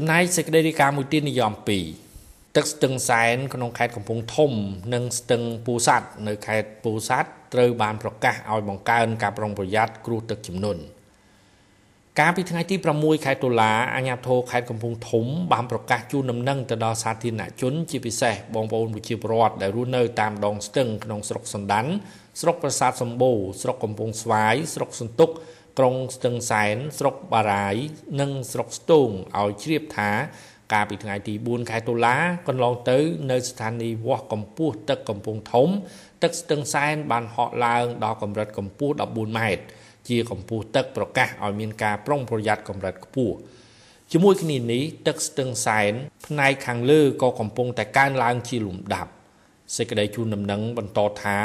ចំណែកសេចក្តីរាយការណ៍មួយទៀតនិយម2ទឹកស្ទឹងសែនក្នុងខេត្តកំពង់ធំ និងស្ទឹងពូសាត់នៅខេត្តពូសាត់ត្រូវបានប្រកាសឲ្យបង្កើនការប្រុងប្រយ័ត្នគ្រោះទឹកជំនន់កាលពីថ្ងៃទី6ខែតុលាអាជ្ញាធរខេត្តកំពង់ធំបានប្រកាសជូនដំណឹងទៅដល់សាធារណជនជាពិសេសបងប្អូនប្រជាពលរដ្ឋដែលរស់នៅតាមដងស្ទឹងក្នុងស្រុកសណ្ដានស្រុកប្រាសាទសម្បូរស្រុកកំពង់ស្វាយស្រុកសន្ទុក ក្រុងស្ទឹងសែនស្រុកបារាយ និងស្រុកស្ទងឲ្យជ្រាបថា កាលពីថ្ងៃទី4ខែតុលាកន្លងទៅ នៅស្ថានីយ៍វាស់កម្ពស់ទឹកកំពង់ធំ ទឹកស្ទឹងសែនបានហក់ឡើងដល់កម្រិតកម្ពស់14ម៉ែត្រជាកម្ពស់ទឹកប្រកាសឲ្យមានការប្រុងប្រយ័ត្នកម្រិតខ្ពស់ជាមួយគ្នានេះទឹកស្ទឹងសែនផ្នែកខាងលើក៏កំពុងតែកើនឡើងជាលំដាប់សេចក្តីជូនដំណឹងបន្តថា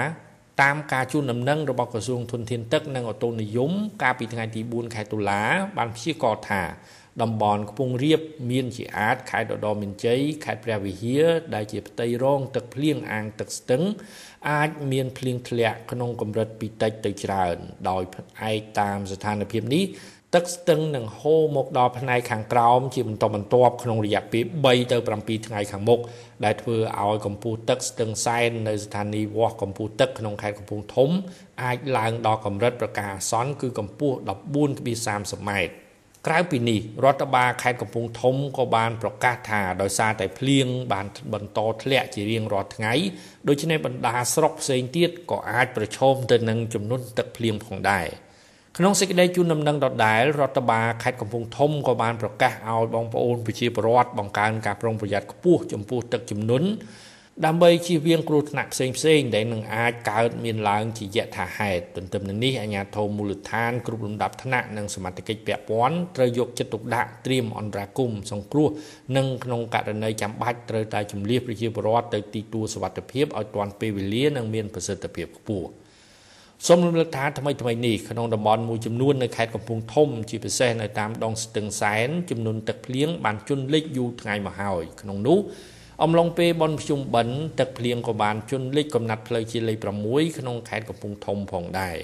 តាមការជូនដំណឹងរបស់ក្រសួងធនធានទឹកនិងអូតូនិយមកាលពីថ្ងៃទី4ខែតុលាបានព្យាករណ៍ថាតំបន់ខ្ពង់រាបមានជាអាចខេត្តឧត្តរមានជ័យខេត្តព្រះវិហារដែលជាផ្ទៃរងទឹកភ្លៀងអាងទឹកស្ទឹង អាចមានភ្លៀងធ្លាក់ក្នុងកម្រិតពីតិចទៅច្រើន ដោយផ្អែកតាមស្ថានភាពនេះ ទឹកស្ទឹងនឹងហូរមកដល់ផ្នែកខាងក្រោមជាបន្តបន្ទាប់ក្នុងរយៈពេល3ទៅ7ថ្ងៃខាងមុខដែលធ្វើឲ្យកម្ពស់ទឹកស្ទឹងសែននៅស្ថានីយ៍វាស់កម្ពស់ទឹកក្នុងខេត្តកំពង់ធំអាចឡើងដល់កម្រិតប្រកាសអាសន្នគឺកម្ពស់14.30ម៉ែត្រក្រៅពីនេះរដ្ឋបាលខេត្តកំពង់ធំក៏បានប្រកាសថាដោយសារតែភ្លៀងបានបន្តធ្លាក់ជារៀងរាល់ថ្ងៃដូច្នេះបណ្ដាស្រុកផ្សេងទៀតក៏អាចប្រឈមទៅនឹងចំនួនទឹកភ្លៀងផងដែរ ក្នុងសេចក្តីជូនដំណឹងដដែលរដ្ឋបាលខេត្តកំពង់ធំក៏បានប្រកាសឲ្យបងប្អូនប្រជាពលរដ្ឋបង្កើនការប្រុងប្រយ័ត្នខ្ពស់ចំពោះទឹកជំនន់ដើម្បីជៀសវាងគ្រោះថ្នាក់ផ្សេងផ្សេងដែលនឹងអាចកើតមានឡើងជាយថាហេតុទន្ទឹមនឹងនេះអាជ្ញាធរមូលដ្ឋានគ្រប់លំដាប់ថ្នាក់និងសមាជិកពាក់ព័ន្ធត្រូវយកចិត្តទុកដាក់ត្រៀមអន្តរាគមន៍សង្គ្រោះនិងក្នុងករណីចាំបាច់ត្រូវតែជំនះប្រជាពលរដ្ឋទៅទីទួលសុវត្ថិភាពឲ្យទាន់ពេលវេលានិងមានប្រសិទ្ធភាពខ្ពស់ សូមរំលឹកថាថ្មីថ្មីនេះក្នុងតំបន់មួយចំនួននៅខេត្តកំពង់ធំជាពិសេសនៅតាមដងស្ទឹងសែនចំនួនទឹកភ្លៀងបានជន់លិចយូរថ្ងៃមកហើយក្នុងនោះអំឡុងពេលបនភ្ជុំបិណ្ឌទឹកភ្លៀងក៏បានជន់លិចកំណាត់ផ្លូវជាលេខ6ក្នុងខេត្តកំពង់ធំផងដែរ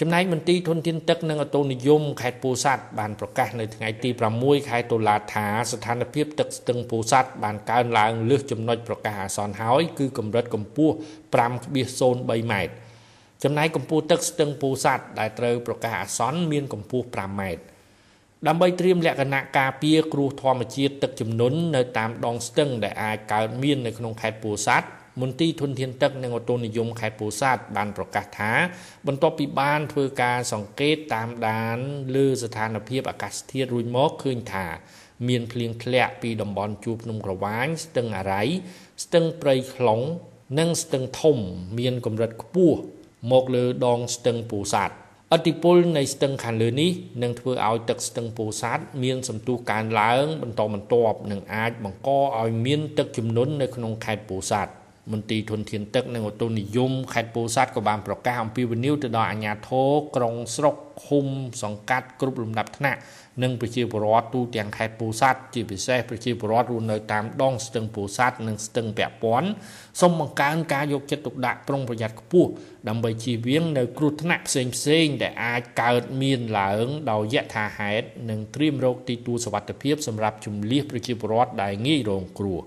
ចំណែកមន្ទីរធនធានទឹកនិងអូតូនិយមខេត្តពោធិ៍សាត់បានប្រកាសនៅថ្ងៃទី6ខែតុលាថាស្ថានភាពទឹកស្ទឹងពោធិ៍សាត់បានកើនឡើងលើសចំណុចប្រកាសអាសន្នហើយគឺកម្រិតកម្ពស់5.03ម៉ែត្រ ចំណែកកម្ពស់ទឹកស្ទឹងពោធិ៍សាត់ដែលត្រូវប្រកាសអាសន្នមានកម្ពស់5ម៉ែត្រដើម្បីត្រៀមលក្ខណៈការពារគ្រោះធម្មជាតិទឹកជំនន់នៅតាមដងស្ទឹងដែលអាចកើតមាននៅក្នុងខេត្តពោធិ៍សាត់មន្ទីរធនធានទឹកនិងអូតូនិយមខេត្តពោធិ៍សាត់បានប្រកាសថា បន្ទាប់ពីបានធ្វើការសង្កេតតាមដានលើស្ថានភាពអាកាសធាតុរួចមកឃើញថាមានភ្លៀងធ្លាក់ពីតំបន់ជួរភ្នំក្រវាញស្ទឹងអារ៉ៃស្ទឹងព្រៃខ្លុងនិងស្ទឹងធំ មានកម្រិតខ្ពស់ មកលើដងស្ទឹងពោធិ៍សាត់អតិពលនៃស្ទឹងខាងលើនេះនឹងធ្វើឲ្យទឹកស្ទឹងពោធិ៍សាត់មានសន្ទុះកើនឡើងបន្តបន្ទាប់និងអាចបង្កឲ្យមានទឹកជំនន់នៅក្នុងខេត្តពោធិ៍សាត់ មន្ទីរធនធានទឹកនិងអូតូនិយមខេត្តពោធិ៍សាត់ក៏បានប្រកាសអំពីវិនិយោគទៅដល់អាជ្ញាធរក្រុងស្រុកឃុំសង្កាត់គ្រប់លំដាប់ថ្នាក់និងប្រជាពលរដ្ឋទូទាំងខេត្តពោធិ៍សាត់ជាពិសេសប្រជាពលរដ្ឋរស់នៅតាមដងស្ទឹងពោធិ៍សាត់និងស្ទឹងពាក់ព័ន្ធសូមបង្កើនការយកចិត្តទុកដាក់ប្រុងប្រយ័ត្នខ្ពស់ដើម្បីជៀសវាងនៅគ្រោះថ្នាក់ផ្សេងផ្សេងដែលអាចកើតមានឡើងដោយយថាហេតុនិងត្រៀមរកទីទួលសុវត្ថិភាពសម្រាប់ជំនះប្រជាពលរដ្ឋដែលងាយរងគ្រោះ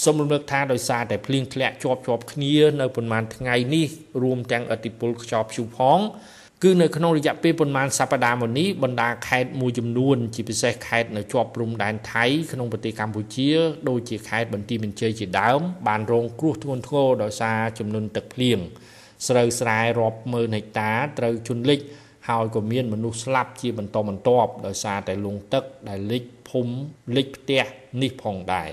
សូមរំលឹកថាដោយសារតែភ្លៀងធ្លាក់ជាប់ជាប់គ្នានៅប្រមាណថ្ងៃនេះរួមទាំងឥទ្ធិពលខ្យល់ព្យុះផងគឺនៅក្នុងរយៈពេលប្រមាណសប្តាហ៍មុននេះបណ្ដាខេត្តមួយចំនួន ជាពិសេសខេត្តនៅជាប់ព្រំដែនថៃក្នុងប្រទេសកម្ពុជាដូចជាខេត្តបន្ទាយមានជ័យជាដើមបានរងគ្រោះធ្ងន់ធ្ងរដោយសារចំនួនទឹកភ្លៀងស្រូវស្រែរាប់ម៉ឺនហិកតាត្រូវជន់លិចហើយក៏មានមនុស្សស្លាប់ជាបន្តបន្ទាប់ដោយសារតែលង់ទឹកដែលលិចភូមិលិចផ្ទះនេះផងដែរ